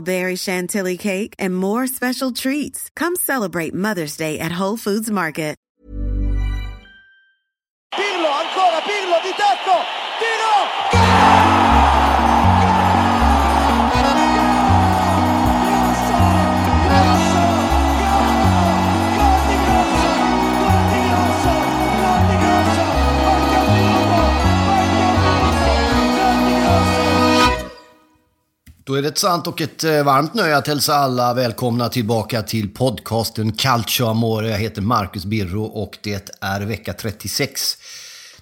berry chantilly cake, and more special treats. Come celebrate Mother's Day at Whole Foods Market. Pirlo, ancora Pirlo di tiro! Då är det ett sant och ett eh, varmt nöje att hälsa alla välkomna tillbaka till podcasten Calcio Amore. Jag heter Marcus Birro och det är vecka 36.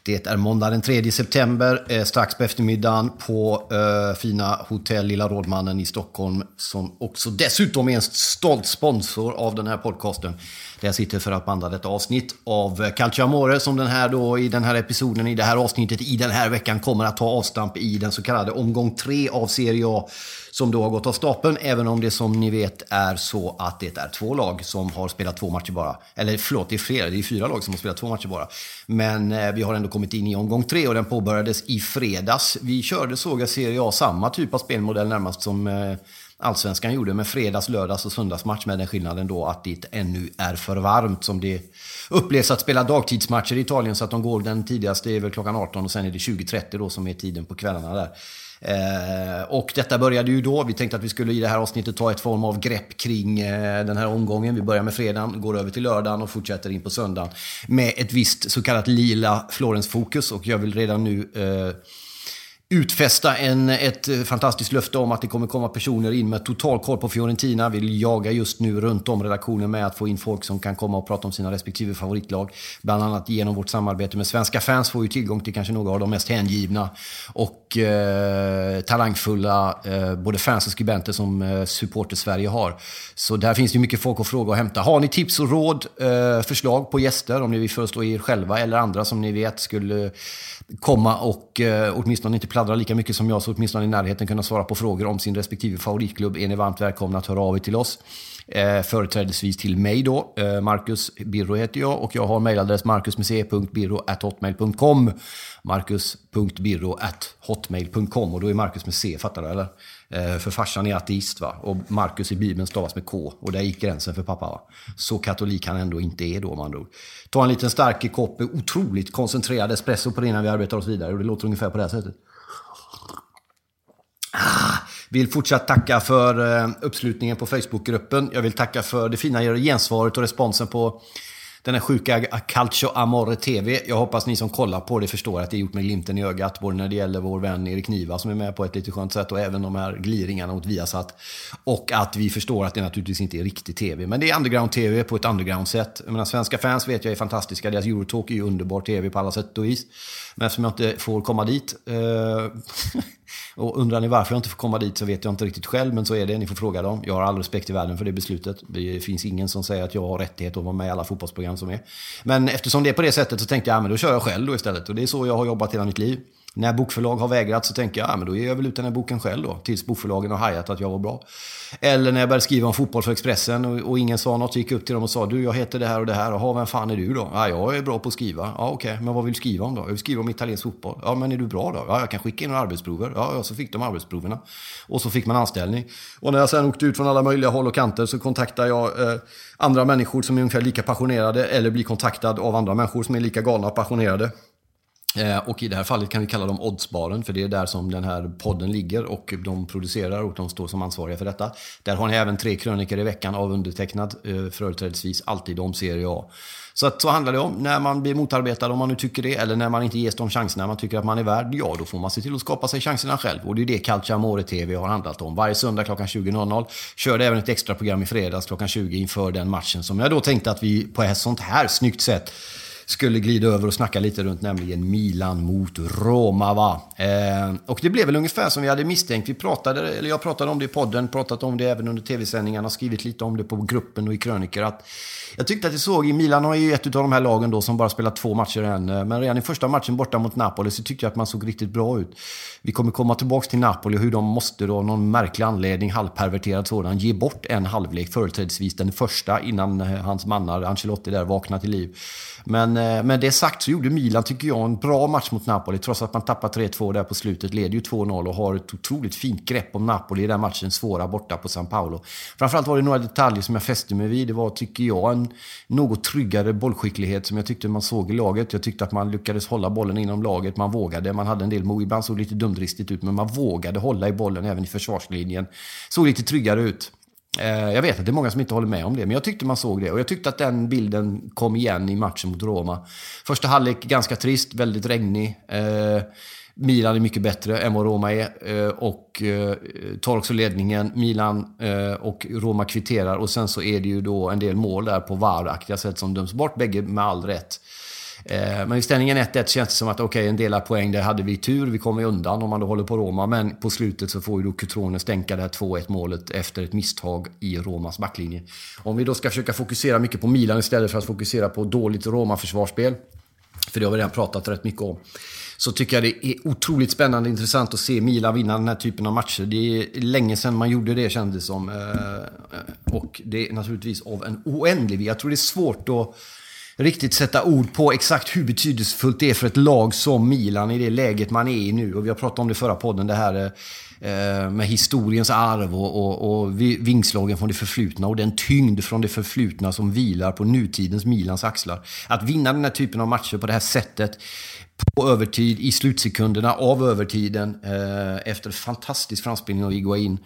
Det är måndag den 3 september, eh, strax på eftermiddagen på eh, fina hotell Lilla Rådmannen i Stockholm som också dessutom är en stolt sponsor av den här podcasten. Där jag sitter för att banda detta avsnitt av eh, Calcio Amore som den här då i den här episoden, i det här avsnittet, i den här veckan kommer att ta avstamp i den så kallade omgång 3 av Serie A som då har gått av stapeln, även om det som ni vet är så att det är två lag som har spelat två matcher bara. Eller förlåt, det är fler. det är fyra lag som har spelat två matcher bara. Men eh, vi har ändå kommit in i omgång tre och den påbörjades i fredags. Vi körde, såg jag, Serie A, samma typ av spelmodell närmast som eh, Allsvenskan gjorde med fredags, lördags och söndagsmatch med den skillnaden då att det ännu är för varmt som det upplevs att spela dagtidsmatcher i Italien så att de går den tidigaste är väl klockan 18 och sen är det 20.30 då som är tiden på kvällarna där. Eh, och detta började ju då. Vi tänkte att vi skulle i det här avsnittet ta ett form av grepp kring eh, den här omgången. Vi börjar med fredagen, går över till lördagen och fortsätter in på söndagen. Med ett visst så kallat lila Florens-fokus. Och jag vill redan nu eh, utfästa en, ett eh, fantastiskt löfte om att det kommer komma personer in med total koll på Fiorentina. Vi jagar just nu runt om redaktionen med att få in folk som kan komma och prata om sina respektive favoritlag. Bland annat genom vårt samarbete med Svenska fans får vi tillgång till kanske några av de mest hängivna och eh, talangfulla eh, både fans och skribenter som eh, supporter Sverige har. Så där finns det mycket folk att fråga och hämta. Har ni tips och råd, eh, förslag på gäster, om ni vill föreslå er själva eller andra som ni vet skulle komma och eh, åtminstone inte pladdra lika mycket som jag, så åtminstone i närheten kunna svara på frågor om sin respektive favoritklubb, är ni varmt välkomna att höra av er till oss. Eh, företrädesvis till mig då. Eh, Marcus Birro heter jag och jag har mejladress marcusmec.birro.hotmail.com marcus.birro.hotmail.com och då är Marcus med C, fattar du eller? Eh, för farsan är ateist va? Och Marcus i Bibeln stavas med K. Och där gick gränsen för pappa va? Så katolik han ändå inte är då man andra Ta en liten stark kopp otroligt koncentrerad espresso på det innan vi arbetar oss vidare. Och det låter ungefär på det här sättet. Ah, vill fortsatt tacka för eh, uppslutningen på Facebookgruppen. Jag vill tacka för det fina gensvaret och responsen på den här sjuka Calcio Amore TV. Jag hoppas ni som kollar på det förstår att det är gjort med glimten i ögat. Både när det gäller vår vän Erik Niva som är med på ett lite skönt sätt och även de här gliringarna mot Viasat. Och att vi förstår att det naturligtvis inte är riktig TV. Men det är underground-TV på ett underground-sätt. Jag menar, svenska fans vet jag är fantastiska. Deras Eurotalk är ju underbar TV på alla sätt och vis. Men eftersom jag inte får komma dit eh, Och undrar ni varför jag inte får komma dit så vet jag inte riktigt själv, men så är det. Ni får fråga dem. Jag har all respekt i världen för det beslutet. Det finns ingen som säger att jag har rättighet att vara med i alla fotbollsprogram som är. Men eftersom det är på det sättet så tänkte jag, ja, men då kör jag själv då istället. Och det är så jag har jobbat hela mitt liv. När bokförlag har vägrat så tänker jag, ja, men då ger jag väl ut den här boken själv då. Tills bokförlagen har hajat att jag var bra. Eller när jag började skriva om fotboll för Expressen och, och ingen sa något, gick upp till dem och sa, du jag heter det här och det här. Jaha, vem fan är du då? Ja, jag är bra på att skriva. Ja, okej, okay. men vad vill du skriva om då? Jag vill skriva om italiensk fotboll. Ja, men är du bra då? Ja, jag kan skicka in några arbetsprover. Ja, ja, så fick de arbetsproverna. Och så fick man anställning. Och när jag sen åkte ut från alla möjliga håll och kanter så kontaktade jag eh, andra människor som är ungefär lika passionerade eller blir kontaktad av andra människor som är lika galna och passionerade. Eh, och i det här fallet kan vi kalla dem Oddsbaren, för det är där som den här podden ligger och de producerar och de står som ansvariga för detta. Där har ni även tre krönikor i veckan av undertecknad, eh, företrädesvis alltid om Serie A. Så att så handlar det om. När man blir motarbetad, om man nu tycker det, eller när man inte ges de chanserna man tycker att man är värd, ja då får man se till att skapa sig chanserna själv. Och det är det Calciamore TV har handlat om. Varje söndag klockan 20.00. Körde även ett extra program i fredags klockan 20 inför den matchen som jag då tänkte att vi på ett sånt här snyggt sätt skulle glida över och snacka lite runt, nämligen Milan mot Roma. Va? Eh, och det blev väl ungefär som vi hade misstänkt. Vi pratade, eller jag pratade om det i podden, pratat om det även under tv-sändningarna, skrivit lite om det på gruppen och i krönikor. Att jag tyckte att det såg, i Milan har ju ett av de här lagen då som bara spelat två matcher än. Eh, men redan i första matchen borta mot Napoli så tyckte jag att man såg riktigt bra ut. Vi kommer komma tillbaka till Napoli och hur de måste då, av någon märklig anledning, halvperverterad sådan, ge bort en halvlek, företrädesvis den första, innan eh, hans mannar, Ancelotti där, vaknar till liv. Men Eh, med det sagt så gjorde Milan, tycker jag, en bra match mot Napoli. Trots att man tappar 3-2 där på slutet, leder ju 2-0 och har ett otroligt fint grepp om Napoli i den matchen, svåra borta på San Paolo. Framförallt var det några detaljer som jag fäste mig vid. Det var, tycker jag, en något tryggare bollskicklighet som jag tyckte man såg i laget. Jag tyckte att man lyckades hålla bollen inom laget. Man vågade. Man hade en del mo. Ibland såg det lite dumdristigt ut, men man vågade hålla i bollen även i försvarslinjen. Såg lite tryggare ut. Eh, jag vet att det är många som inte håller med om det, men jag tyckte man såg det. Och jag tyckte att den bilden kom igen i matchen mot Roma. Första halvlek ganska trist, väldigt regnig. Eh, Milan är mycket bättre än vad Roma är eh, och eh, tar också ledningen. Milan eh, och Roma kvitterar och sen så är det ju då en del mål där på varaktiga sätt som döms bort, bägge med all rätt. Eh, men i ställningen 1-1 känns det som att okej, okay, en del poäng, där hade vi tur. Vi kommer undan om man då håller på Roma. Men på slutet så får ju då Cutrone stänka det här 2-1 målet efter ett misstag i Romas backlinje. Om vi då ska försöka fokusera mycket på Milan istället för att fokusera på dåligt Roma-försvarsspel. För det har vi redan pratat rätt mycket om så tycker jag det är otroligt spännande och intressant att se Milan vinna den här typen av matcher. Det är länge sedan man gjorde det kändes det som. Eh, och det är naturligtvis av en oändlig Jag tror det är svårt att riktigt sätta ord på exakt hur betydelsefullt det är för ett lag som Milan i det läget man är i nu. Och vi har pratat om det i förra podden, det här eh, med historiens arv och, och, och vingslagen från det förflutna och den tyngd från det förflutna som vilar på nutidens Milans axlar. Att vinna den här typen av matcher på det här sättet på övertid, i slutsekunderna av övertiden, eh, efter fantastisk framspelning av Iguain.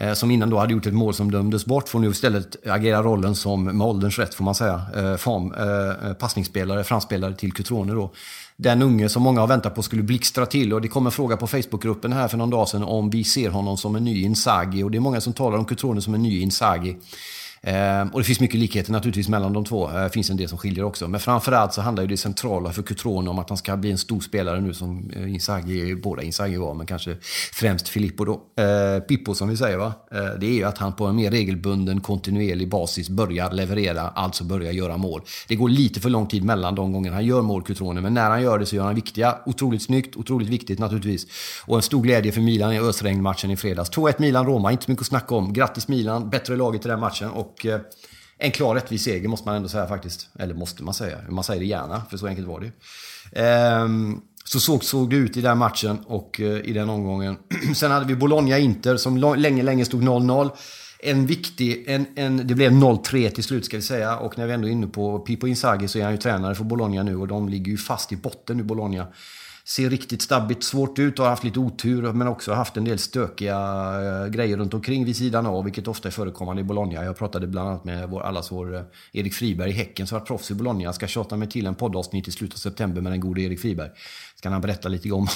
Eh, som innan då hade gjort ett mål som dömdes bort, får nu istället agera rollen som, med ålderns rätt får man säga, eh, eh, eh passningsspelare, framspelare till Cutrone då. Den unge som många har väntat på skulle blixtra till och det kom en fråga på Facebookgruppen här för någon dag sedan om vi ser honom som en ny Inzaghi och det är många som talar om Cutrone som en ny Inzaghi. Eh, och det finns mycket likheter naturligtvis mellan de två. Det eh, finns en del som skiljer också. Men framförallt så handlar ju det centrala för Cutrone om att han ska bli en stor spelare nu som eh, Inzaghi, båda Inzaghi var, men kanske främst Filippo då. Eh, Pippo som vi säger va. Eh, det är ju att han på en mer regelbunden, kontinuerlig basis börjar leverera, alltså börjar göra mål. Det går lite för lång tid mellan de gångerna han gör mål, Cutrone, men när han gör det så gör han viktiga. Otroligt snyggt, otroligt viktigt naturligtvis. Och en stor glädje för Milan i ösregnmatchen i fredags. 2-1 Milan-Roma, inte så mycket att snacka om. Grattis Milan, bättre laget i den matchen. Och och eh, en klar rättvis seger måste man ändå säga faktiskt. Eller måste man säga. Man säger det gärna, för så enkelt var det ehm, Så såg, såg det ut i den matchen och eh, i den omgången. Sen hade vi Bologna-Inter som länge, länge stod 0-0. En viktig, en, en, det blev 0-3 till slut ska vi säga. Och när vi ändå är inne på Pipo Inzaghi så är han ju tränare för Bologna nu och de ligger ju fast i botten nu, Bologna ser riktigt stabbigt svårt ut och har haft lite otur men också haft en del stökiga eh, grejer runt omkring vid sidan av vilket ofta är förekommande i Bologna. Jag pratade bland annat med vår, allas vår eh, Erik Friberg i Häcken som var proffs i Bologna. Jag ska tjata mig till en poddavsnitt i slutet av september med den gode Erik Friberg. Ska han berätta lite om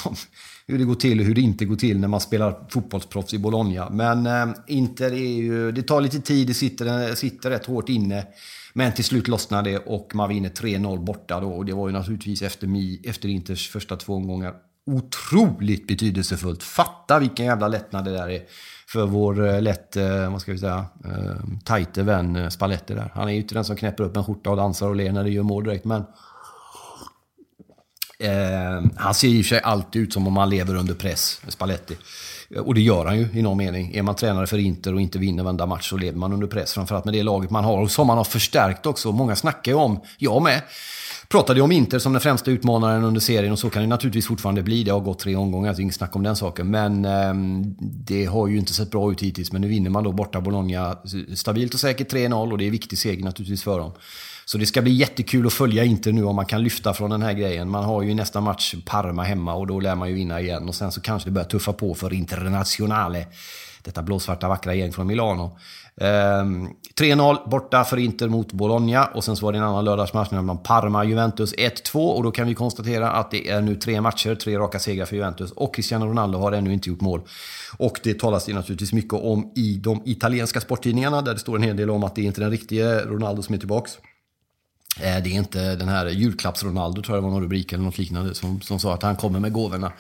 hur det går till och hur det inte går till när man spelar fotbollsproffs i Bologna. Men eh, Inter är ju, det tar lite tid, det sitter, sitter rätt hårt inne. Men till slut lossnade det och man vinner 3-0 borta då. Och det var ju naturligtvis efter, Mi, efter Inters första två omgångar otroligt betydelsefullt. Fatta vilken jävla lättnad det där är för vår eh, lätt, eh, vad ska vi säga, eh, tajte vän Spalletti där. Han är ju inte den som knäpper upp en skjorta och dansar och ler när det gör mål direkt, men Eh, han ser i och för sig alltid ut som om han lever under press, Spalletti. Eh, och det gör han ju i någon mening. Är man tränare för Inter och inte vinner varenda match så lever man under press. Framförallt med det laget man har och som man har förstärkt också. Många snackar ju om, jag med, pratade ju om Inter som den främsta utmanaren under serien och så kan det naturligtvis fortfarande bli. Det har gått tre omgångar, så inget snack om den saken. Men eh, det har ju inte sett bra ut hittills. Men nu vinner man då borta Bologna stabilt och säkert 3-0 och det är en viktig seger naturligtvis för dem. Så det ska bli jättekul att följa Inter nu om man kan lyfta från den här grejen. Man har ju nästa match Parma hemma och då lär man ju vinna igen. Och sen så kanske det börjar tuffa på för Internationale. Detta blåsvarta vackra gäng från Milano. Ehm, 3-0 borta för Inter mot Bologna och sen så var det en annan lördagsmatch mellan Parma-Juventus 1-2 och då kan vi konstatera att det är nu tre matcher, tre raka segrar för Juventus och Cristiano Ronaldo har ännu inte gjort mål. Och det talas det naturligtvis mycket om i de italienska sporttidningarna där det står en hel del om att det är inte den riktiga Ronaldo som är tillbaks. Eh, det är inte den här julklapps-Ronaldo, tror jag det var någon rubrik eller något liknande, som, som sa att han kommer med gåvorna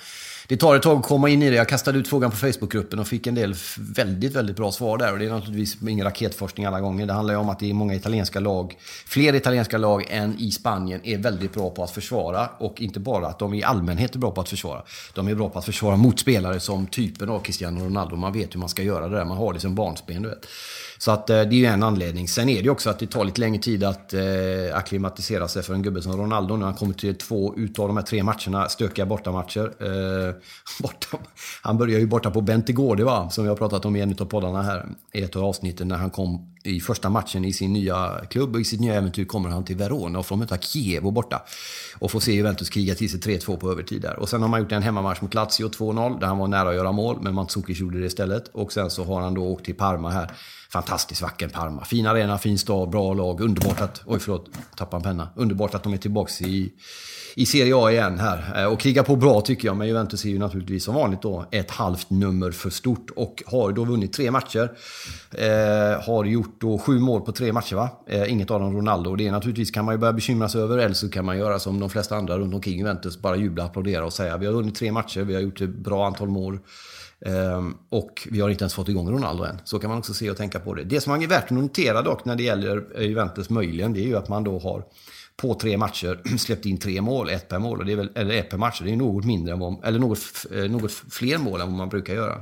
det tar ett tag att komma in i det. Jag kastade ut frågan på Facebookgruppen och fick en del väldigt, väldigt bra svar där. Och det är naturligtvis ingen raketforskning alla gånger. Det handlar ju om att det är många italienska lag, fler italienska lag än i Spanien, är väldigt bra på att försvara. Och inte bara att de i allmänhet är bra på att försvara. De är bra på att försvara mot spelare som typen av Cristiano Ronaldo. Man vet hur man ska göra det där. Man har det som barnsben, du vet. Så att eh, det är ju en anledning. Sen är det ju också att det tar lite längre tid att eh, akklimatisera sig för en gubbe som Ronaldo. När han kommer till två utav de här tre matcherna, stökiga bortamatcher. Eh, borta, han börjar ju borta på Bentegårde var som vi har pratat om i en av poddarna här. I ett av avsnitten när han kom i första matchen i sin nya klubb och i sitt nya äventyr kommer han till Verona och får möta Kiev och borta. Och får se Juventus kriga till sig 3-2 på övertid där. Och sen har man gjort en hemmamatch mot Lazio 2-0 där han var nära att göra mål, men Mandzukic gjorde det istället. Och sen så har han då åkt till Parma här fantastiskt vacker Parma. Fin arena, fin stad, bra lag. Underbart att... Oj, förlåt. Tappade en penna. Underbart att de är tillbaka i, i Serie A igen här. Eh, och krigar på bra tycker jag. Men Juventus är ju naturligtvis som vanligt då ett halvt nummer för stort. Och har då vunnit tre matcher. Eh, har gjort då sju mål på tre matcher va? Eh, inget av dem Ronaldo. Och det är naturligtvis kan man ju börja bekymra sig över. Eller så kan man göra som de flesta andra runt omkring Juventus. Bara jubla, applådera och säga vi har vunnit tre matcher. Vi har gjort ett bra antal mål. Um, och vi har inte ens fått igång Ronaldo än. Så kan man också se och tänka på det. Det som är värt att notera dock när det gäller eh, Juventus möjligen, det är ju att man då har på tre matcher släppt in tre mål, ett per mål, och det är väl, eller ett per match. Det är något mindre än vad, eller något, eh, något fler mål än vad man brukar göra.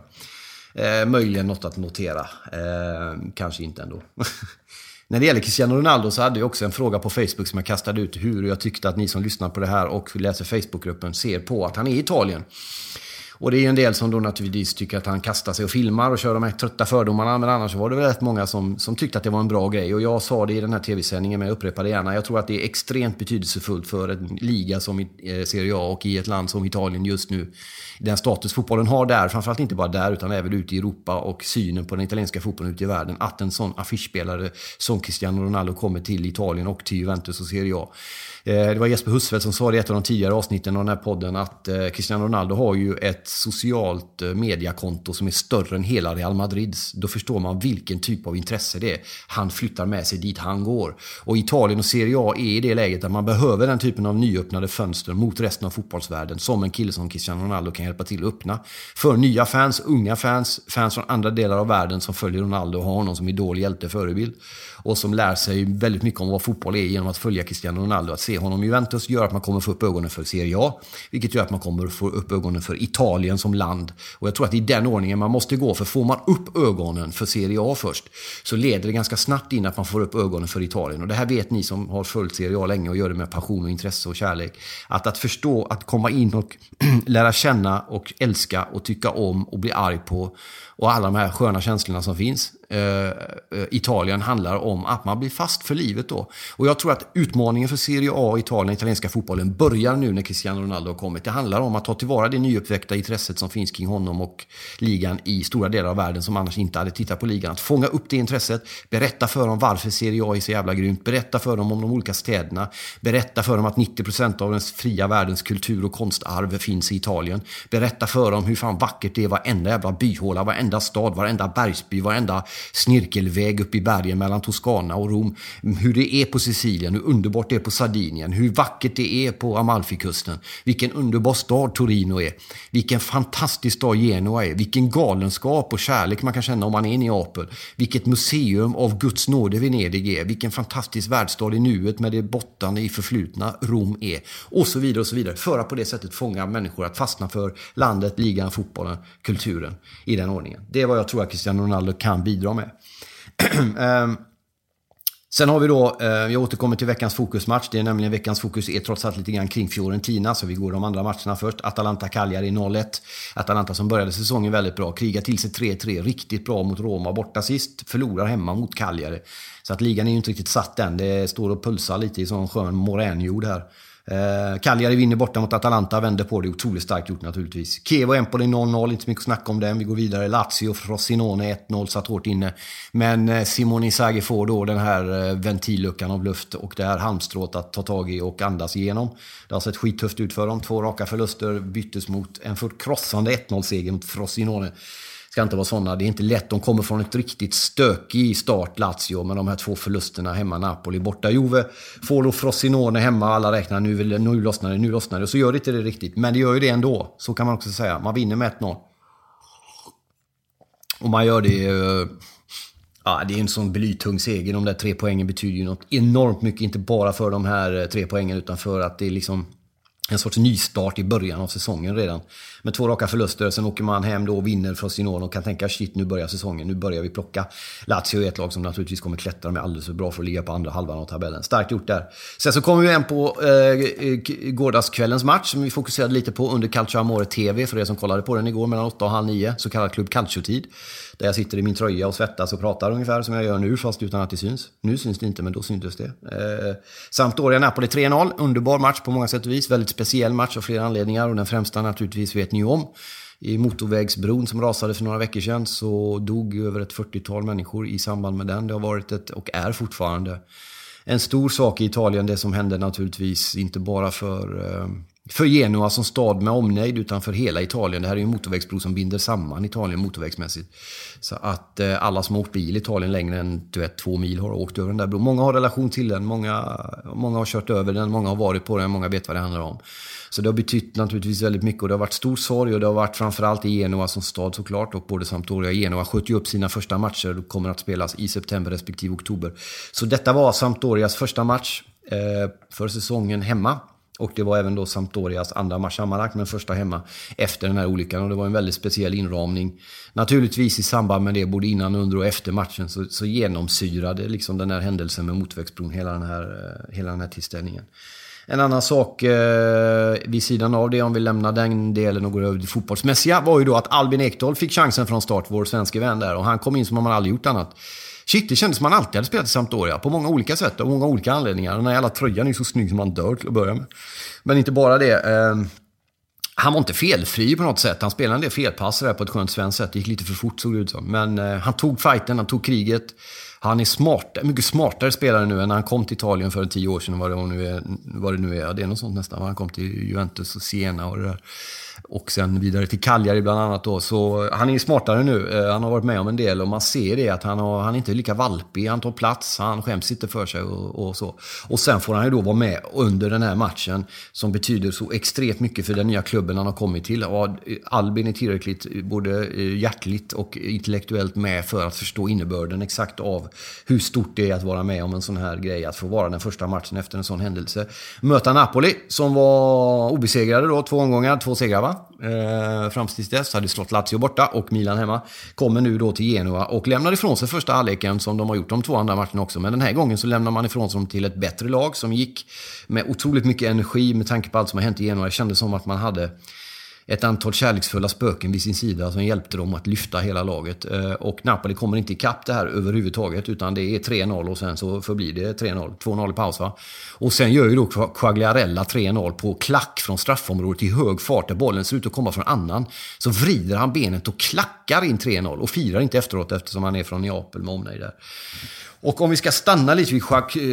Eh, möjligen något att notera. Eh, kanske inte ändå. När det gäller Cristiano Ronaldo så hade jag också en fråga på Facebook som jag kastade ut hur jag tyckte att ni som lyssnar på det här och läser Facebookgruppen ser på att han är i Italien. Och det är ju en del som då naturligtvis tycker att han kastar sig och filmar och kör de här trötta fördomarna. Men annars var det väl rätt många som, som tyckte att det var en bra grej. Och jag sa det i den här tv-sändningen, men jag upprepar det gärna. Jag tror att det är extremt betydelsefullt för en liga som eh, Serie A och i ett land som Italien just nu. Den status fotbollen har där, framförallt inte bara där utan även ute i Europa och synen på den italienska fotbollen ute i världen. Att en sån affischspelare som Cristiano Ronaldo kommer till Italien och till Juventus och Serie A. Eh, det var Jesper Husfeldt som sa det i ett av de tidigare avsnitten av den här podden att eh, Cristiano Ronaldo har ju ett socialt eh, mediakonto som är större än hela Real Madrids. Då förstår man vilken typ av intresse det är. Han flyttar med sig dit han går. Och Italien och Serie A är i det läget att man behöver den typen av nyöppnade fönster mot resten av fotbollsvärlden som en kille som Cristiano Ronaldo kan hjälpa till att öppna. För nya fans, unga fans, fans från andra delar av världen som följer Ronaldo och har honom som idol, hjälte, förebild och som lär sig väldigt mycket om vad fotboll är genom att följa Cristiano Ronaldo. Att se honom i Juventus gör att man kommer få upp ögonen för Serie A, vilket gör att man kommer få upp ögonen för Italien som land. Och jag tror att det är den ordningen man måste gå, för får man upp ögonen för Serie A först, så leder det ganska snabbt in att man får upp ögonen för Italien. Och det här vet ni som har följt Serie A länge och gör det med passion och intresse och kärlek. Att att förstå, att komma in och lära känna och älska och tycka om och bli arg på och alla de här sköna känslorna som finns. Eh, Italien handlar om att man blir fast för livet då. Och jag tror att utmaningen för Serie A, och Italien, italienska fotbollen börjar nu när Cristiano Ronaldo har kommit. Det handlar om att ta tillvara det nyuppväckta intresset som finns kring honom och ligan i stora delar av världen som annars inte hade tittat på ligan. Att fånga upp det intresset, berätta för dem varför Serie A är så jävla grymt, berätta för dem om de olika städerna, berätta för dem att 90% av den fria världens kultur och konstarv finns i Italien. Berätta för dem hur fan vackert det är varenda jävla byhåla, varenda stad, varenda bergsby, varenda snirkelväg upp i bergen mellan Toscana och Rom. Hur det är på Sicilien, hur underbart det är på Sardinien, hur vackert det är på Amalfikusten. Vilken underbar stad Torino är. Vilken fantastisk stad Genua är. Vilken galenskap och kärlek man kan känna om man är i Neapel. Vilket museum av Guds nåde Venedig är. Vilken fantastisk världsstad i nuet med det bottande i förflutna Rom är. Och så vidare och så vidare. För att på det sättet fånga människor att fastna för landet, ligan, fotbollen, kulturen i den ordningen. Det är vad jag tror att Cristiano Ronaldo kan bidra med. Ehm, sen har vi då, eh, jag återkommer till veckans fokusmatch. Det är nämligen veckans fokus är trots allt lite grann kring Fiorentina. Så vi går de andra matcherna först. Atalanta-Cagliari 0-1. Atalanta som började säsongen väldigt bra. Krigar till sig 3-3. Riktigt bra mot Roma borta sist. Förlorar hemma mot Cagliari. Så att ligan är ju inte riktigt satt än. Det står och pulsar lite i sån skön moränjord här. Eh, Cagliari vinner borta mot Atalanta, vänder på det. Otroligt starkt gjort naturligtvis. Chievo Empoli 0-0, inte så mycket att snacka om den. Vi går vidare. Lazio, Frosinone 1-0, satt hårt inne. Men eh, Simone Inzaghi får då den här eh, ventilluckan av luft och det här halmstrået att ta tag i och andas igenom. Det har sett skittufft ut för dem. Två raka förluster byttes mot en förkrossande 1-0-seger mot Frosinone ska inte vara sådana. Det är inte lätt. De kommer från ett riktigt stökig start, Lazio, med de här två förlusterna hemma. Napoli borta. Juve får då Frosinone hemma. Alla räknar nu, nu lossnar det, nu lossnar det. Så gör det inte det riktigt. Men det gör ju det ändå. Så kan man också säga. Man vinner med 1-0. Och man gör det... Eh, ja, det är en sån blytung seger. De där tre poängen betyder ju något enormt mycket. Inte bara för de här eh, tre poängen utan för att det är liksom en sorts nystart i början av säsongen redan. Med två raka förluster, sen åker man hem då och vinner från Sinone och kan tänka shit nu börjar säsongen, nu börjar vi plocka. Lazio är ett lag som naturligtvis kommer klättra med alldeles för bra för att ligga på andra halvan av tabellen. Starkt gjort där. Sen så kommer vi in på eh, gårdagskvällens match som vi fokuserade lite på under Calcio Amore TV för er som kollade på den igår mellan 8 och halv 9, så kallad Club Calcio-tid. Där jag sitter i min tröja och svettas och pratar ungefär som jag gör nu, fast utan att det syns. Nu syns det inte, men då syntes det. Eh, Sampdoria-Napoli 3-0. Underbar match på många sätt och vis. Väldigt speciell match av flera anledningar. Och den främsta naturligtvis vet ni om. I motorvägsbron som rasade för några veckor sedan så dog över ett 40-tal människor i samband med den. Det har varit ett, och är fortfarande, en stor sak i Italien. Det som hände naturligtvis inte bara för eh, för Genua som stad med omnejd utanför hela Italien. Det här är ju en motorvägsbro som binder samman Italien motorvägsmässigt. Så att eh, alla som har åkt bil i Italien längre än du vet, två mil har åkt över den där bron. Många har relation till den, många, många har kört över den, många har varit på den, många vet vad det handlar om. Så det har betytt naturligtvis väldigt mycket och det har varit stor sorg och det har varit framförallt i Genua som stad såklart och både Sampdoria och Genua sköt ju upp sina första matcher och kommer att spelas i september respektive oktober. Så detta var Sampdorias första match eh, för säsongen hemma. Och det var även då Sampdorias andra match sammanlagt, men första hemma efter den här olyckan. Och det var en väldigt speciell inramning. Naturligtvis i samband med det, både innan, under och efter matchen, så, så genomsyrade liksom den här händelsen med motorvägsbron hela den här, eh, hela den här tillställningen. En annan sak eh, vid sidan av det, om vi lämnar den delen och går över till fotbollsmässiga, var ju då att Albin Ekdal fick chansen från start, vår svenska vän där. Och han kom in som om han aldrig gjort annat. Shit, det kändes som man alltid hade spelat i Sampdoria. På många olika sätt och många olika anledningar. Den här jävla tröjan är så snygg som man dör till att börja med. Men inte bara det. Eh, han var inte felfri på något sätt. Han spelade en del felpass på ett skönt svenskt sätt. Det gick lite för fort såg det ut som. Men eh, han tog fighten, han tog kriget. Han är smart, mycket smartare spelare nu än när han kom till Italien för tio år sedan. Vad det nu är. Vad det nu är. Ja, det är något sånt nästan. Han kom till Juventus och Siena och det där och sen vidare till Cagliari bland annat då. Så eh, han är smartare nu. Eh, han har varit med om en del och man ser det att han, har, han är inte lika valpig. Han tar plats, han skäms inte för sig och, och, så. Och sen får han ju då vara med under den här matchen som betyder så extremt mycket för den nya klubben han har kommit till. Och Albin är tillräckligt eh, både hjärtligt och intellektuellt med för att förstå innebörden exakt av hur stort det är att vara med om en sån här grej. Att få vara den första matchen efter en sån händelse. Möta Napoli som var obesegrade då, två omgångar, två segrar va? Eh, fram tills dess hade slått Lazio borta och Milan hemma. Kommer nu då till Genua och lämnar ifrån sig första halvleken som de har gjort de två andra matcherna också. Men den här gången så lämnar man ifrån sig dem till ett bättre lag som gick med otroligt mycket energi med tanke på allt som har hänt i Genua. Det kändes som att man hade ett antal kärleksfulla spöken vid sin sida som hjälpte dem att lyfta hela laget. Eh, och Napoli kommer inte ikapp det här överhuvudtaget utan det är 3-0 och sen så förblir det 3-0. 2-0 i paus va. Och sen gör ju då Quagliarella 3-0 på klack från straffområdet i hög fart där bollen ser ut att komma från annan. Så vrider han benet och klackar in 3-0 och firar inte efteråt eftersom han är från Neapel med omnejd där. Och om vi ska stanna lite vid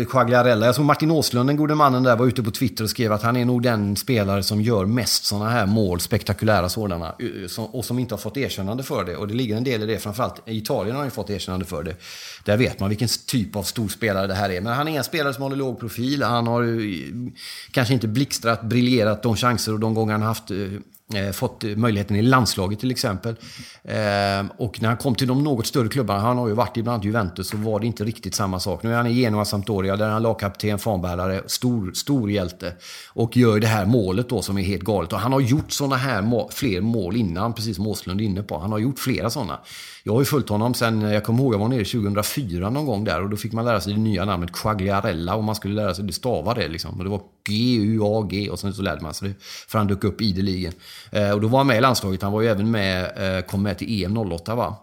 Quagliarella. Eh, jag såg Martin Åslund, den gode mannen där, var ute på Twitter och skrev att han är nog den spelare som gör mest sådana här mål, spektakulära sådana, eh, och som inte har fått erkännande för det. Och det ligger en del i det, framförallt i Italien har han fått erkännande för det. Där vet man vilken typ av stor spelare det här är. Men han är en spelare som håller låg profil. Han har eh, kanske inte blixtrat, briljerat de chanser och de gånger han haft Eh, fått möjligheten i landslaget till exempel. Eh, och när han kom till de något större klubbarna, han har ju varit i bland annat Juventus, så var det inte riktigt samma sak. Nu är han i Genoa Sampdoria, där han är lagkapten, fanbärare, stor, stor hjälte. Och gör det här målet då som är helt galet. Och han har gjort sådana här må fler mål innan, precis som Åslund är inne på. Han har gjort flera sådana. Jag har ju följt honom sen, jag kommer ihåg, jag var nere 2004 någon gång där och då fick man lära sig det nya namnet Quagliarella och man skulle lära sig det stava det liksom. Och det var G-U-A-G och sen så lärde man sig det. För han dök upp ideligen. Eh, och då var han med i landslaget. Han var ju även med, eh, kom med till EM 08 va.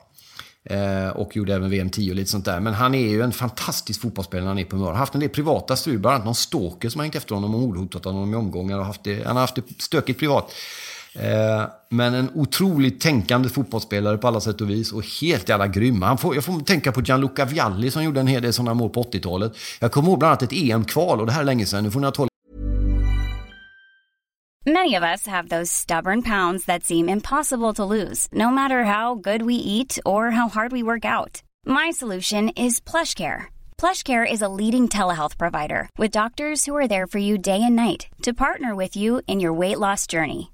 Eh, och gjorde även VM 10 och lite sånt där. Men han är ju en fantastisk fotbollsspelare när han är på humör. Har haft en del privata strul, bland annat någon stalker som har hängt efter honom och mordhotat honom i omgångar. Och haft det, han har haft det stökigt privat. Eh, men en otroligt tänkande fotbollsspelare på alla sätt och vis och helt jävla grym. Han får, jag får tänka på Gianluca Vialli som gjorde en hel del sådana mål på 80-talet. Jag kommer ihåg bland annat ett EM-kval och det här är länge sedan. Nu får ni ha Many of us have those stubborn pounds that seem impossible to lose, no matter how good we eat or how hard we work out. My solution is PlushCare. PlushCare is a leading telehealth provider with doctors who are there for you day and night to partner with you in your weight loss journey.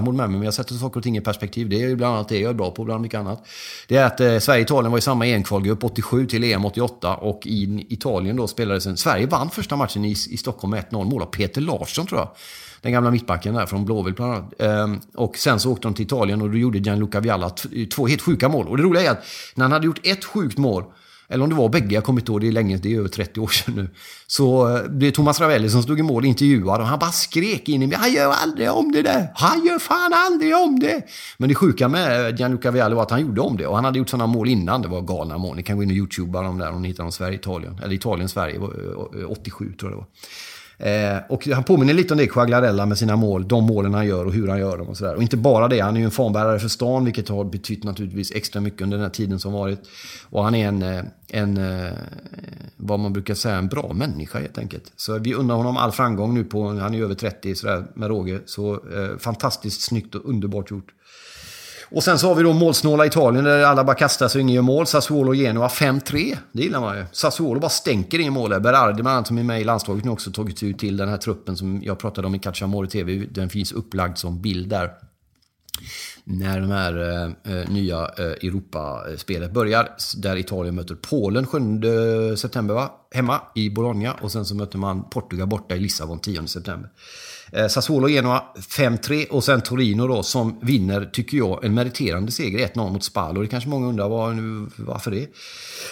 Mot med mig, men jag sätter saker och ting i perspektiv. Det är ju bland annat det jag är bra på, bland mycket annat. Det är att eh, Sverige-Italien var i samma EM-kvalgrupp 87 till EM 88 och i Italien då spelades en... Sverige vann första matchen i, i Stockholm med 1-0, mål av Peter Larsson tror jag. Den gamla mittbacken där från Blåvitt bland annat. Ehm, och sen så åkte de till Italien och då gjorde Gianluca Vialla två helt sjuka mål. Och det roliga är att när han hade gjort ett sjukt mål eller om det var bägge, jag kommer inte ihåg, det är länge, det är över 30 år sedan nu. Så eh, det är Thomas Ravelli som stod i mål intervjuad och han bara skrek in i mig. Han gör aldrig om det där! Han gör fan aldrig om det! Men det sjuka med eh, Gianluca Vialli var att han gjorde om det och han hade gjort sådana mål innan. Det var galna mål. Ni kan gå in och youtuba dem där om ni hittar dem Sverige-Italien. Eller Italien-Sverige, 87 eh, tror jag det var. Eh, och han påminner lite om det, Quagliarella, med sina mål. De målen han gör och hur han gör dem och sådär. Och inte bara det, han är ju en fanbärare för stan, vilket har betytt naturligtvis extra mycket under den här tiden som varit. Och han är en, eh, en eh, vad man brukar säga, en bra människa helt enkelt. Så vi undrar honom all framgång nu på, han är ju över 30 sådär med råge. Så eh, fantastiskt snyggt och underbart gjort. Och sen så har vi då målsnåla Italien där alla bara kastar sig och ingen gör mål. Sassuolo och Genoa 5-3. Det gillar man ju. Sassuolo bara stänker in mål. där. Berardi bland annat som är med i landslaget nu också tagit ut till den här truppen som jag pratade om i Calciamore TV. Den finns upplagd som bild där. När de här eh, eh nya eh, Europaspelet börjar. Där Italien möter Polen 7 september va? Hemma i Bologna. Och sen så möter man Portugal borta i Lissabon 10 september. Eh, Sassuolo Genoa 5-3 och sen Torino då som vinner, tycker jag, en meriterande seger 1-0 mot Spal. Och det kanske många undrar var, varför det?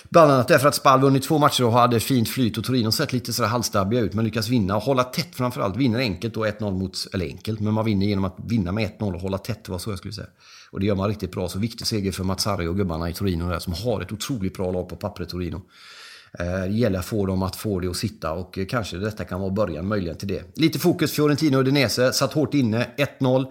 Bland annat därför att Spal vunnit två matcher och hade fint flyt och Torino sett lite sådär halvstabbiga ut men lyckas vinna och hålla tätt framförallt. Vinner enkelt då 1-0 mot, eller enkelt, men man vinner genom att vinna med 1-0 och hålla tätt, var så jag skulle säga. Och det gör man riktigt bra. Så viktig seger för Mazzari och gubbarna i Torino där som har ett otroligt bra lag på pappret Torino. Eh, det gäller att få dem att få det att sitta och eh, kanske detta kan vara början möjligen till det. Lite fokus Fiorentina och Udinese. Satt hårt inne. 1-0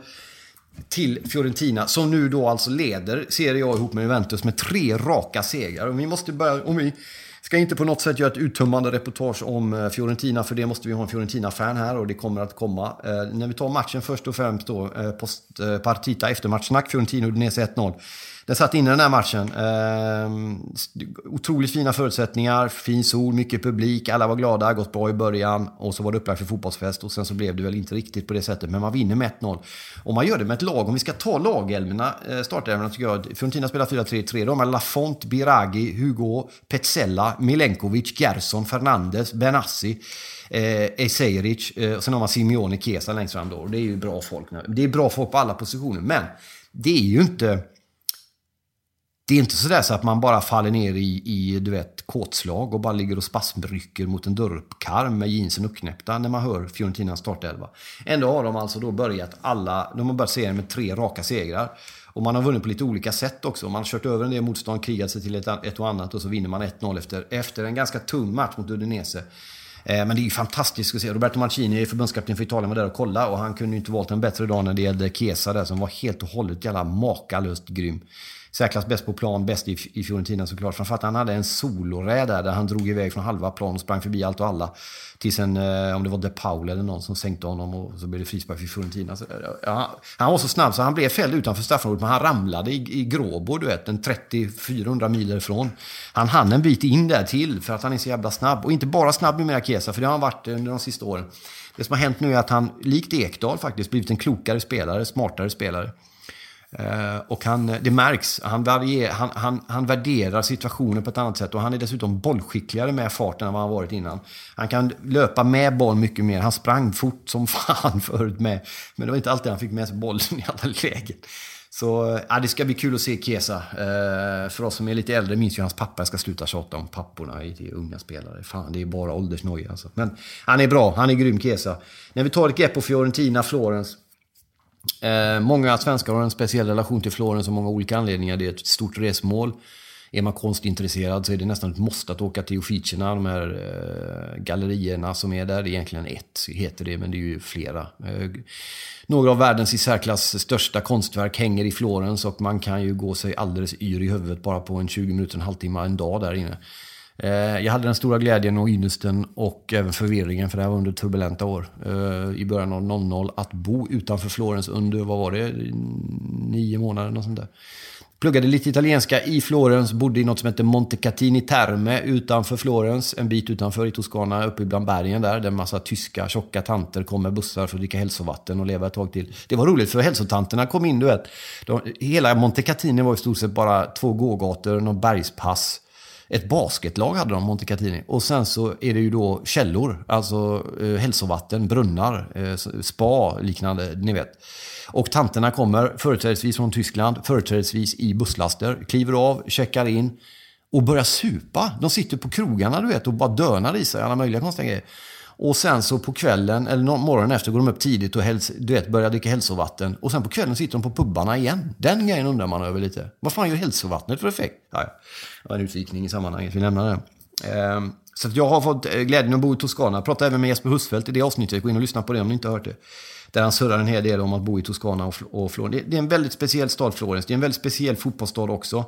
till Fiorentina som nu då alltså leder Serie A ihop med Juventus med tre raka segrar. Och vi måste börja, om vi ska inte på något sätt göra ett uttömmande reportage om eh, Fiorentina för det måste vi ha en Fiorentina-fan här och det kommer att komma. Eh, när vi tar matchen först och främst då, eh, post, eh, partita eftermatchsnack, Fiorentina Udinese 1-0. Den satt inne den här matchen. Eh, otroligt fina förutsättningar, fin sol, mycket publik, alla var glada, gått bra i början och så var det upplagt för fotbollsfest och sen så blev det väl inte riktigt på det sättet, men man vinner med 1-0. Och man gör det med ett lag, om vi ska ta lagelmerna, eh, startelverna tycker jag, Fiorentina spelar 4-3-3, de har Lafont, Biragi, Hugo, Petzella, Milenkovic, Gerson, Fernandes, Benassi eh, Eseric eh, och sen har man Simeone Kesa längst fram då. Och Det är ju bra folk. Nu. Det är bra folk på alla positioner, men det är ju inte... Det är inte sådär så att man bara faller ner i, i du vet, kåtslag och bara ligger och spasmrycker mot en dörrkarm med jeansen uppknäppta när man hör Fiorentinas startelva. Ändå har de alltså då börjat alla, de har börjat serien med tre raka segrar. Och man har vunnit på lite olika sätt också. Man har kört över en del motstånd, krigat sig till ett, ett och annat och så vinner man 1-0 efter, efter en ganska tung match mot Udinese. Eh, men det är ju fantastiskt att se. Roberto Mancini, förbundskapten för Italien, var där och kollade och han kunde ju inte valt en bättre dag när det gällde Kesa där som var helt och hållet jävla makalöst grym särklass bäst på plan, bäst i, i Fiorentina såklart. Framförallt han hade en soloräd där, där han drog iväg från halva plan och sprang förbi allt och alla. Tills en, eh, om det var De Paul eller någon som sänkte honom och så blev det frispark för Fiorentina. Så, eh, ja, han var så snabb så han blev fälld utanför straffområdet men han ramlade i, i Gråbo, du vet, en 30-400 mil därifrån. Han hann en bit in där till för att han är så jävla snabb. Och inte bara snabb med Kesa, för det har han varit under de sista åren. Det som har hänt nu är att han, likt Ekdal faktiskt, blivit en klokare spelare, smartare spelare. Eh, och han, eh, det märks. Han, varier, han, han, han värderar situationen på ett annat sätt. Och han är dessutom bollskickligare med farten än vad han varit innan. Han kan löpa med boll mycket mer. Han sprang fort som fan förut med. Men det var inte alltid han fick med sig bollen i alla lägen. Så eh, ja, det ska bli kul att se Kesa. För oss som är lite äldre minns ju hans pappa. Jag ska sluta tjata om papporna i unga spelare. Fan, det är bara åldersnoja alltså. Men han är bra. Han är grym Kesa. När vi tar ett grepp på Fiorentina, Florens. Eh, många svenskar har en speciell relation till Florens av många olika anledningar. Det är ett stort resmål. Är man konstintresserad så är det nästan ett måste att åka till Uffizierna, de här eh, gallerierna som är där. Det är egentligen ett, heter det, men det är ju flera. Eh, några av världens i särklass största konstverk hänger i Florens och man kan ju gå sig alldeles yr i huvudet bara på en 20 minuter, en halvtimme, en dag där inne. Eh, jag hade den stora glädjen och ynnesten och även förvirringen, för det här var under turbulenta år, eh, i början av 00, att bo utanför Florens under, vad var det, nio månader, något sånt där. Pluggade lite italienska i Florens, bodde i något som heter Montecatini Terme utanför Florens, en bit utanför i Toscana, uppe bland bergen där, där en massa tyska tjocka tanter kom med bussar för att dricka hälsovatten och leva ett tag till. Det var roligt för hälsotanterna kom in, du vet. De, hela Montecatini var i stort sett bara två gågator, någon bergspass ett basketlag hade de, Montecatini. Och sen så är det ju då källor, alltså eh, hälsovatten, brunnar, eh, spa liknande, ni vet. Och tanterna kommer företrädesvis från Tyskland, företrädesvis i busslaster, kliver av, checkar in och börjar supa. De sitter på krogarna du vet och bara dönar i sig alla möjliga konstiga grejer. Och sen så på kvällen, eller morgonen efter, går de upp tidigt och häls, du vet, börjar dricka hälsovatten. Och sen på kvällen sitter de på pubbarna igen. Den grejen undrar man över lite. Vad fan gör hälsovattnet för effekt? Ja, ja. Det var en utvikning i sammanhanget, vi lämnar det. Ehm, så jag har fått eh, glädjen att bo i Toscana. Jag pratade även med Jesper Husfeldt i det avsnittet. Gå in och lyssna på det om ni inte har hört det. Där han surrar en hel del om att bo i Toscana och, och Florens. Det är en väldigt speciell stad, Florens. Det är en väldigt speciell fotbollsstad också.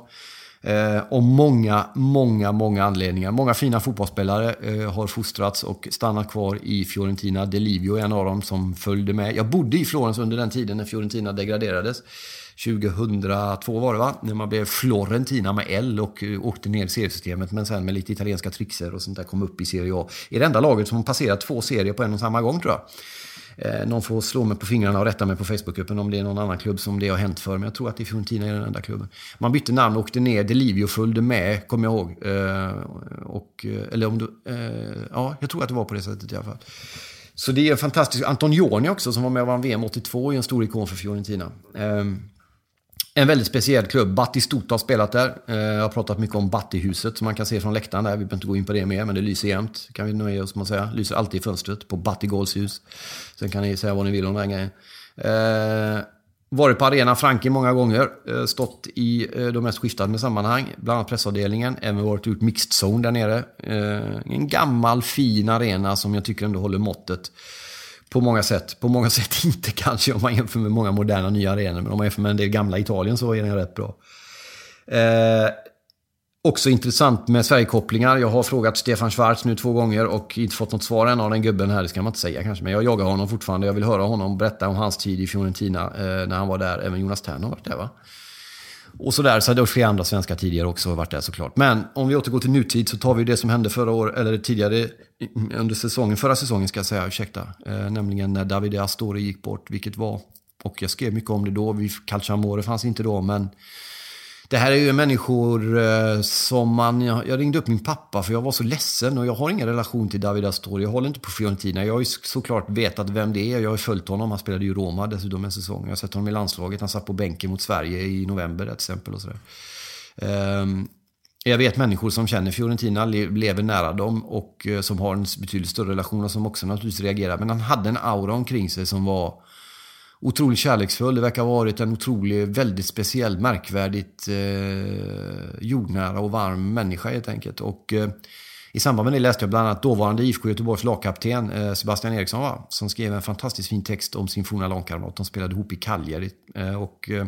Eh, och många, många, många anledningar. Många fina fotbollsspelare eh, har fostrats och stannat kvar i Fiorentina. Delivio är en av dem som följde med. Jag bodde i Florens under den tiden när Fiorentina degraderades. 2002 var det va? När man blev Florentina med L och eh, åkte ner i seriesystemet. Men sen med lite italienska trixer och sånt där kom upp i Serie A. Är det enda laget som passerat två serier på en och samma gång tror jag. Eh, någon får slå mig på fingrarna och rätta mig på Facebookgruppen om det är någon annan klubb som det har hänt för. Men jag tror att det är Fiorentina är den enda klubben. Man bytte namn och åkte ner. Delivio följde med, kommer jag ihåg. Eh, och, eh, eller om du... Eh, ja, jag tror att det var på det sättet i alla fall. Så det är fantastiskt. Antonioni också, som var med och vann VM 82, är en stor ikon för Fiorentina. Ehm, en väldigt speciell klubb. Battistuta har spelat där. Jag har pratat mycket om Battihuset som man kan se från läktaren där. Vi behöver inte gå in på det mer, men det lyser jämt. Kan vi nöja oss med att säga. Lyser alltid i fönstret på Battigårds hus. Sen kan ni säga vad ni vill om den grejen. Eh, varit på Arena Franken många gånger. Eh, stått i eh, de mest skiftande sammanhang. Bland annat pressavdelningen. Även varit ut mixed zone där nere. Eh, en gammal fin arena som jag tycker ändå håller måttet. På många sätt. På många sätt inte kanske om man jämför med många moderna nya arenor. Men om man jämför med en del gamla Italien så är den rätt bra. Eh, också intressant med Sverigekopplingar. Jag har frågat Stefan Schwarz nu två gånger och inte fått något svar än av den gubben här. Det ska man inte säga kanske. Men jag jagar honom fortfarande. Jag vill höra honom berätta om hans tid i Fiorentina eh, när han var där. Även Jonas Tern har varit där va? Och sådär, så hade det flera andra svenskar tidigare också varit där såklart. Men om vi återgår till nutid så tar vi det som hände förra året, eller tidigare under säsongen, förra säsongen ska jag säga, ursäkta. Eh, nämligen när Davide Astori gick bort, vilket var, och jag skrev mycket om det då, Calciamore fanns inte då, men det här är ju människor eh, som man... Jag, ringde upp min pappa för jag var så ledsen och jag har ingen relation till David Astori. Jag håller inte på Fiorentina. Jag har ju såklart vetat vem det är. Jag har följt honom. Han spelade ju Roma dessutom en säsong. Jag har sett honom i landslaget. Han satt på bänken mot Sverige i november till exempel. Och sådär. Ehm, jag vet människor som känner Fiorentina, lever nära dem och eh, som har en betydligt större relation och som också naturligtvis reagerar. Men han hade en aura omkring sig som var otroligt kärleksfull. Det verkar ha varit en otroligt, väldigt speciell, märkvärdigt eh, jordnära och varm människa helt enkelt. Och eh, i samband med det läste jag bland annat dåvarande IFK Göteborgs lagkapten eh, Sebastian Eriksson va? som skrev en fantastiskt fin text om sin forna lagkamrat. De spelade ihop i Cagliari. Eh, och, eh,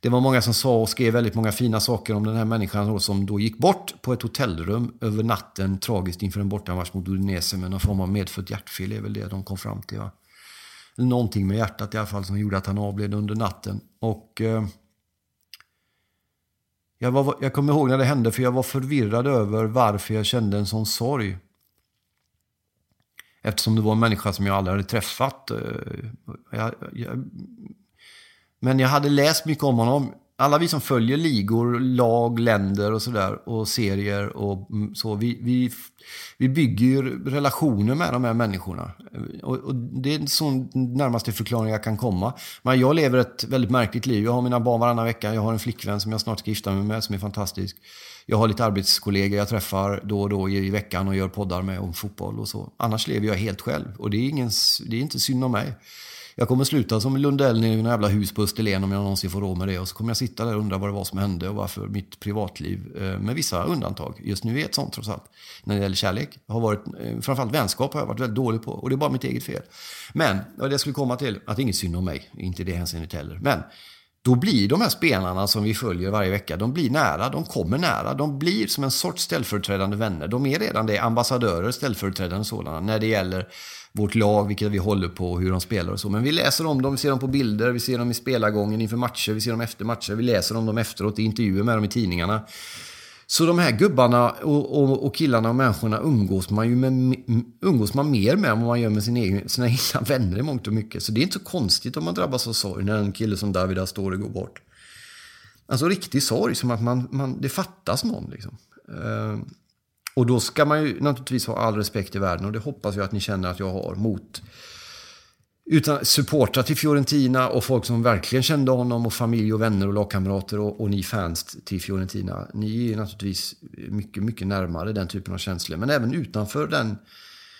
det var många som sa och skrev väldigt många fina saker om den här människan då, som då gick bort på ett hotellrum över natten tragiskt inför en bortamatch mot Udinese med någon form av medfött hjärtfel är väl det de kom fram till. Va? Någonting med hjärtat i alla fall som gjorde att han avled under natten. Och eh, jag, var, jag kommer ihåg när det hände för jag var förvirrad över varför jag kände en sån sorg. Eftersom det var en människa som jag aldrig hade träffat. Eh, jag, jag, men jag hade läst mycket om honom alla vi som följer ligor, lag, länder och sådär och serier och så, vi, vi, vi bygger ju relationer med de här människorna. Och, och det är en sån närmaste förklaring jag kan komma. Men jag lever ett väldigt märkligt liv. Jag har mina barn varannan vecka. Jag har en flickvän som jag snart ska gifta mig med som är fantastisk. Jag har lite arbetskollegor jag träffar då och då i veckan och gör poddar med om fotboll och så. Annars lever jag helt själv och det är, ingen, det är inte synd om mig. Jag kommer sluta som Lundell i en jävla hus på Österlen om jag någonsin får råd med det. Och så kommer jag sitta där och undra vad det var som hände och varför mitt privatliv, eh, med vissa undantag, just nu är ett sånt trots allt, när det gäller kärlek, har varit, eh, framförallt vänskap har jag varit väldigt dålig på. Och det är bara mitt eget fel. Men, och det jag skulle komma till, att det är inget synd om mig, inte i det hänseendet heller. Men, då blir de här spelarna som vi följer varje vecka, de blir nära, de kommer nära, de blir som en sorts ställföreträdande vänner. De är redan det, ambassadörer, ställföreträdande sådana, när det gäller vårt lag, vilka vi håller på och hur de spelar och så. Men vi läser om dem, vi ser dem på bilder, vi ser dem i spelargången inför matcher, vi ser dem efter matcher, vi läser om dem efteråt i intervjuer med dem i tidningarna. Så de här gubbarna och, och, och, killarna och människorna umgås man ju med, umgås man mer med än vad man gör med sin egen, sina egna vänner i mångt och mycket. Så det är inte så konstigt om man drabbas av sorg när en kille som David Astori går bort. Alltså riktig sorg, som att man, man, det fattas någon. Liksom. Uh, och då ska man ju naturligtvis ha all respekt i världen och det hoppas jag att ni känner att jag har mot utan supportrar till Fiorentina och folk som verkligen kände honom och familj och vänner och lagkamrater och, och ni fans till Fiorentina. Ni är naturligtvis mycket, mycket närmare den typen av känslor. Men även utanför den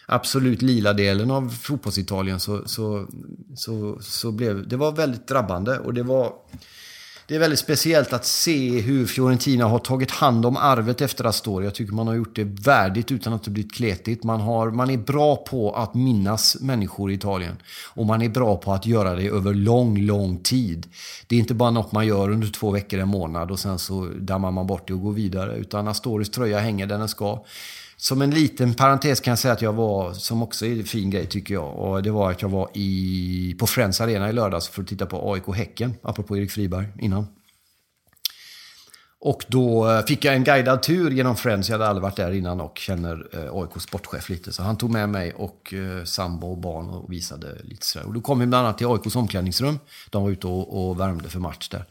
absolut lila delen av fotbollsitalien så, så, så, så blev det var väldigt drabbande och det var det är väldigt speciellt att se hur Fiorentina har tagit hand om arvet efter Astori. Jag tycker man har gjort det värdigt utan att det blivit kletigt. Man, har, man är bra på att minnas människor i Italien. Och man är bra på att göra det över lång, lång tid. Det är inte bara något man gör under två veckor, en månad och sen så dammar man bort det och går vidare. Utan Astoris tröja hänger där den ska. Som en liten parentes kan jag säga att jag var, som också är en fin grej tycker jag, och det var att jag var i, på Friends Arena i lördags för att titta på AIK Häcken, apropå Erik Friberg innan. Och då eh, fick jag en guidad tur genom Friends. Jag hade aldrig varit där innan och känner eh, AIKs sportchef lite. Så han tog med mig och eh, sambo och barn och visade lite sådär. Och då kom vi bland annat till AIKs omklädningsrum. De var ute och, och värmde för match där.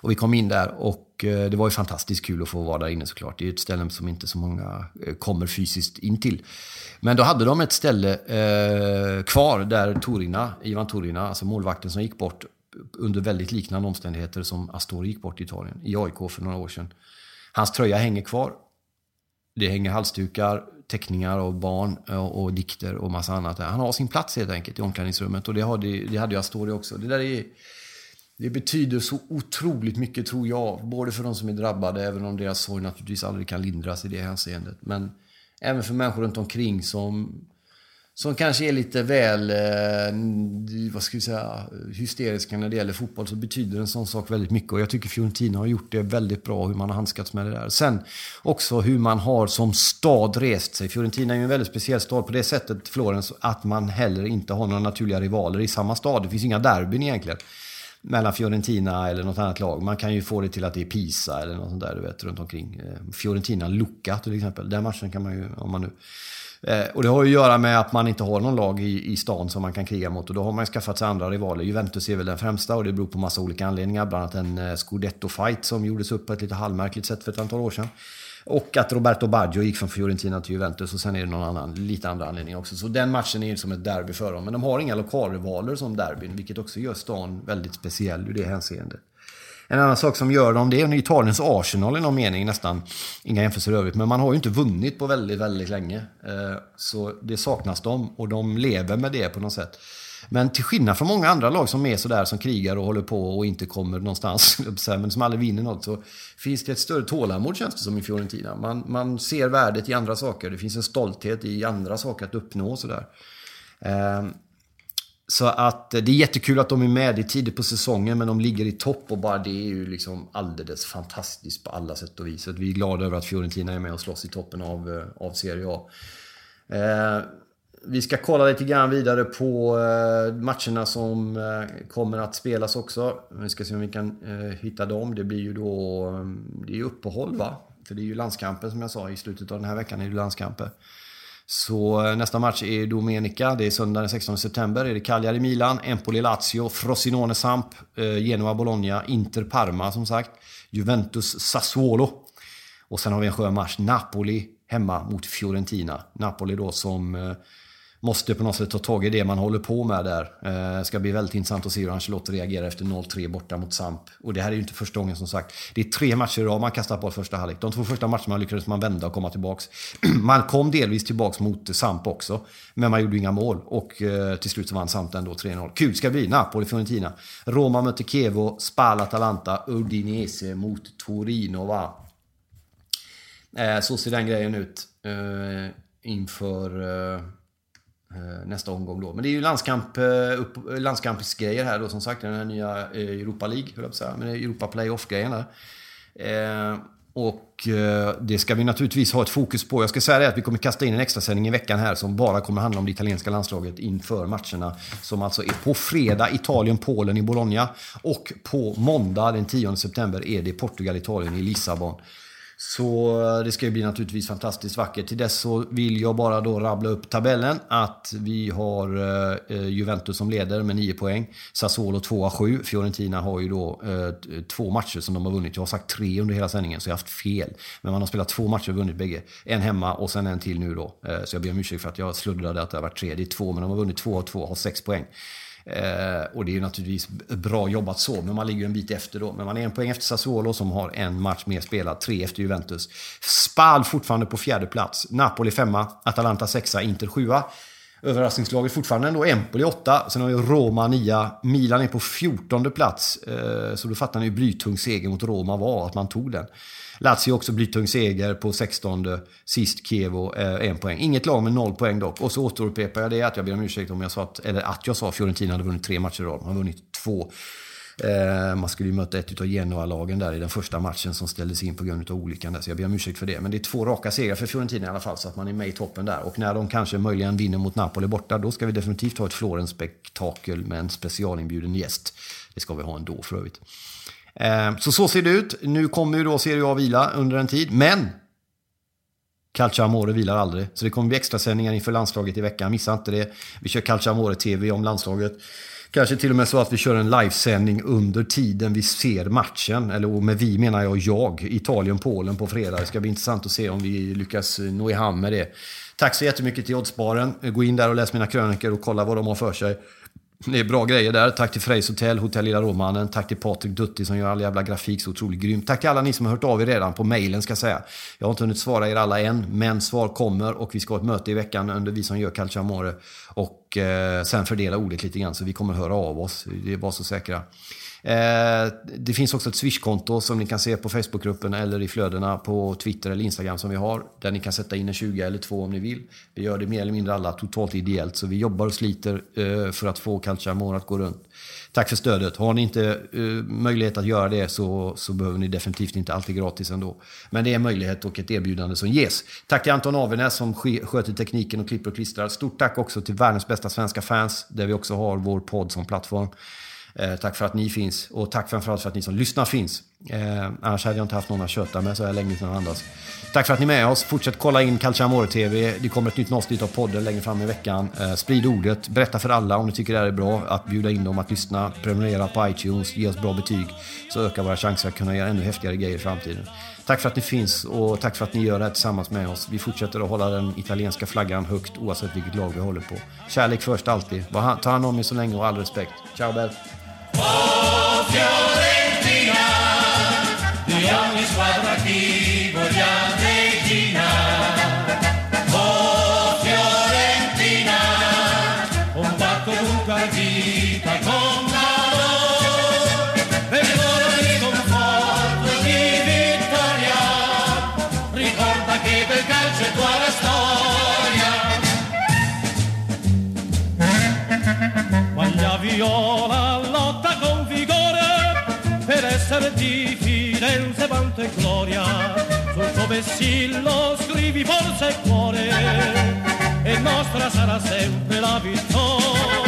Och vi kom in där och eh, det var ju fantastiskt kul att få vara där inne såklart. Det är ett ställe som inte så många eh, kommer fysiskt in till. Men då hade de ett ställe eh, kvar där Torina, Ivan Torina, alltså målvakten som gick bort under väldigt liknande omständigheter som Astori gick bort i Italien, i AIK för några år sedan. Hans tröja hänger kvar. Det hänger halsdukar, teckningar av barn eh, och, och dikter och massa annat. Han har sin plats helt enkelt i omklädningsrummet och det hade, det hade ju Astori också. Det där är det betyder så otroligt mycket tror jag. Både för de som är drabbade, även om deras sorg naturligtvis aldrig kan lindras i det hänseendet. Men även för människor runt omkring som, som kanske är lite väl eh, vad ska vi säga, hysteriska när det gäller fotboll så betyder en sån sak väldigt mycket. Och jag tycker Fiorentina har gjort det väldigt bra hur man har handskats med det där. Sen också hur man har som stad rest sig. Fiorentina är ju en väldigt speciell stad på det sättet, Florens, att man heller inte har några naturliga rivaler i samma stad. Det finns inga derbyn egentligen mellan Fiorentina eller något annat lag. Man kan ju få det till att det är Pisa eller något sånt där, du vet, runt omkring. Eh, Fiorentina, Lucca till exempel. Den matchen kan man ju, om man nu... Eh, och det har ju att göra med att man inte har någon lag i, i stan som man kan kriga mot. Och då har man ju skaffat sig andra rivaler. Juventus är väl den främsta och det beror på massa olika anledningar. Bland annat en eh, Scudetto-fight som gjordes upp på ett lite halvmärkligt sätt för ett antal år sedan. Och att Roberto Baggio gick från Fiorentina till Juventus och sen är det någon annan, lite andra anledningar också. Så den matchen är som ett derby för dem. Men de har inga lokalrivaler som derbyn, vilket också gör stan väldigt speciell ur det hänseendet. En annan sak som gör dem, det är Italiens Arsenal i någon mening nästan. Inga jämförelser i övrigt, men man har ju inte vunnit på väldigt, väldigt länge. Eh, så det saknas dem och de lever med det på något sätt. Men till skillnad från många andra lag som är sådär, som krigar och håller på och inte kommer någonstans, men som aldrig vinner något, så finns det ett större tålamod känns det som i Fiorentina. Man, man ser värdet i andra saker. Det finns en stolthet i andra saker att uppnå och sådär. Ehm, så att det är jättekul att de är med i tidigt på säsongen, men de ligger i topp och bara det är ju liksom alldeles fantastiskt på alla sätt och vis. Så vi är glada över att Fiorentina är med och slåss i toppen av, eh, av Serie A. Eh, vi ska kolla lite grann vidare på eh, matcherna som eh, kommer att spelas också. Vi ska se om vi kan eh, hitta dem. Det blir ju då mm, det är ju uppehåll va? För det är ju landskamper som jag sa i slutet av den här veckan är det landskamper. Så nästa match är Domenica. Det är söndag den 16 september. Är det Cagliari-Milan, Empoli-Lazio, Frosinone-Samp, Genoa-Bologna, Inter-Parma som sagt. Juventus-Sassuolo. Och sen har vi en skön match. Napoli hemma mot Fiorentina. Napoli då som måste på något sätt ta tag i det man håller på med där. Det ska bli väldigt intressant att se hur Ancelotti reagerar efter 0-3 borta mot Samp. Och det här är ju inte första gången som sagt. Det är tre matcher i rad man kastar på första halvlek. De två första matcherna lyckades man vända och komma tillbaks. man kom delvis tillbaks mot Samp också. Men man gjorde inga mål. Och eh, till slut så vann Samp ändå 3-0. Kul ska det bli. Napoli, Fiorentina. Roma möter Kevo, Spal, Atalanta, Udinese mot Torino va. Eh, så ser den grejen ut. Inför Eh, nästa omgång då. Men det är ju landskamp, eh, upp, landskampsgrejer här då som sagt. Den här nya eh, Europa League, höll jag säga. Men Europa Playoff-grejen där. Och det ska vi naturligtvis ha ett fokus på. Jag ska säga det att vi kommer kasta in en extrasändning i veckan här som bara kommer handla om det italienska landslaget inför matcherna. Som alltså är på fredag Italien-Polen i Bologna. Och på måndag den 10 september är det Portugal-Italien i Lissabon. Så eh, det ska ju bli naturligtvis fantastiskt vackert. Till dess så vill jag bara då rabbla upp tabellen. Att vi har eh, eh Juventus som leder med 9 poäng. Sassuolo 2 av 7. Fiorentina har ju då eh, eh, två matcher som de har vunnit. Jag har sagt tre under hela sändningen så jag har haft fel. Men man har spelat två matcher och vunnit bägge. En hemma och sen en till nu då. Eh, så jag ber om ursäkt för att jag sluddrade att det har varit tre. Det är två men de har vunnit två av två och har sex poäng. Eh, och det är naturligtvis bra jobbat så, men man ligger en bit efter då. Men man är en poäng efter Sassuolo som har en match mer spelad, tre efter Juventus. Spal fortfarande på fjärde plats. Napoli femma, Atalanta sexa, Inter sjua. Överraskningslaget fortfarande ändå Empoli 8, Sen har vi Roma 9. Milan är på fjortonde plats. Eh, så då fattar ni hur blytung seger mot Roma var, att man tog den. Lazio också blytung seger på 16. Sist Kievo, eh, en poäng. Inget lag med noll poäng dock. Och så återupprepar jag det att jag ber om ursäkt om jag sa att, eller att jag sa att Fiorentina hade vunnit tre matcher i rad. Man har vunnit två. Eh, man skulle ju möta ett av Genoa-lagen där i den första matchen som ställdes in på grund av olyckan där. Så jag ber om ursäkt för det. Men det är två raka segrar för Fiorentina i alla fall. Så att man är med i toppen där. Och när de kanske möjligen vinner mot Napoli borta, då ska vi definitivt ha ett Florens-spektakel med en specialinbjuden gäst. Det ska vi ha ändå för övrigt. Eh, så så ser det ut. Nu kommer ju då Serie A vila under en tid. Men Calciamore vilar aldrig. Så det kommer bli extrasändningar inför landslaget i veckan. Missa inte det. Vi kör Calciamore TV om landslaget. Kanske till och med så att vi kör en livesändning under tiden vi ser matchen. Eller med vi menar jag jag. Italien-Polen på fredag. Det ska bli intressant att se om vi lyckas nå i hamn med det. Tack så jättemycket till Oddsbaren. Gå in där och läs mina krönikor och kolla vad de har för sig. Det är bra grejer där. Tack till Frejs Hotell, Hotell Lilla Råmannen. Tack till Patrik Dutti som gör all jävla grafik så otroligt grymt. Tack till alla ni som har hört av er redan på mejlen ska jag säga. Jag har inte hunnit svara er alla än, men svar kommer och vi ska ha ett möte i veckan under vi som gör Calcio Amore. Och eh, sen fördela ordet lite grann så vi kommer höra av oss. Det är bara så säkra. Eh, det finns också ett Swish-konto som ni kan se på Facebookgruppen eller i flödena på Twitter eller Instagram som vi har. Där ni kan sätta in en 20 eller 2 om ni vill. Vi gör det mer eller mindre alla totalt ideellt. Så vi jobbar och sliter eh, för att få Calciamore att gå runt. Tack för stödet. Har ni inte eh, möjlighet att göra det så, så behöver ni definitivt inte alltid gratis ändå. Men det är en möjlighet och ett erbjudande som ges. Tack till Anton Avenäs som sköter tekniken och klipper och klistrar. Stort tack också till världens bästa svenska fans där vi också har vår podd som plattform. Eh, tack för att ni finns och tack framförallt för att ni som lyssnar finns. Eh, annars hade jag inte haft någon att köta med så här länge utan att andas. Tack för att ni är med oss. Fortsätt kolla in Calciamore TV. Det kommer ett nytt avsnitt av podden längre fram i veckan. Eh, sprid ordet. Berätta för alla om ni tycker det här är bra. Att bjuda in dem att lyssna. Prenumerera på iTunes. Ge oss bra betyg. Så ökar våra chanser att kunna göra ännu häftigare grejer i framtiden. Tack för att ni finns och tack för att ni gör det här tillsammans med oss. Vi fortsätter att hålla den italienska flaggan högt oavsett vilket lag vi håller på. Kärlek först alltid. Ta hand om er så länge och all respekt. Ciao Bell! Oh, Fiorentina, the youngest per essere di Firenze vanto e gloria, sul tuo vessillo scrivi forza e cuore, e nostra sarà sempre la vittoria.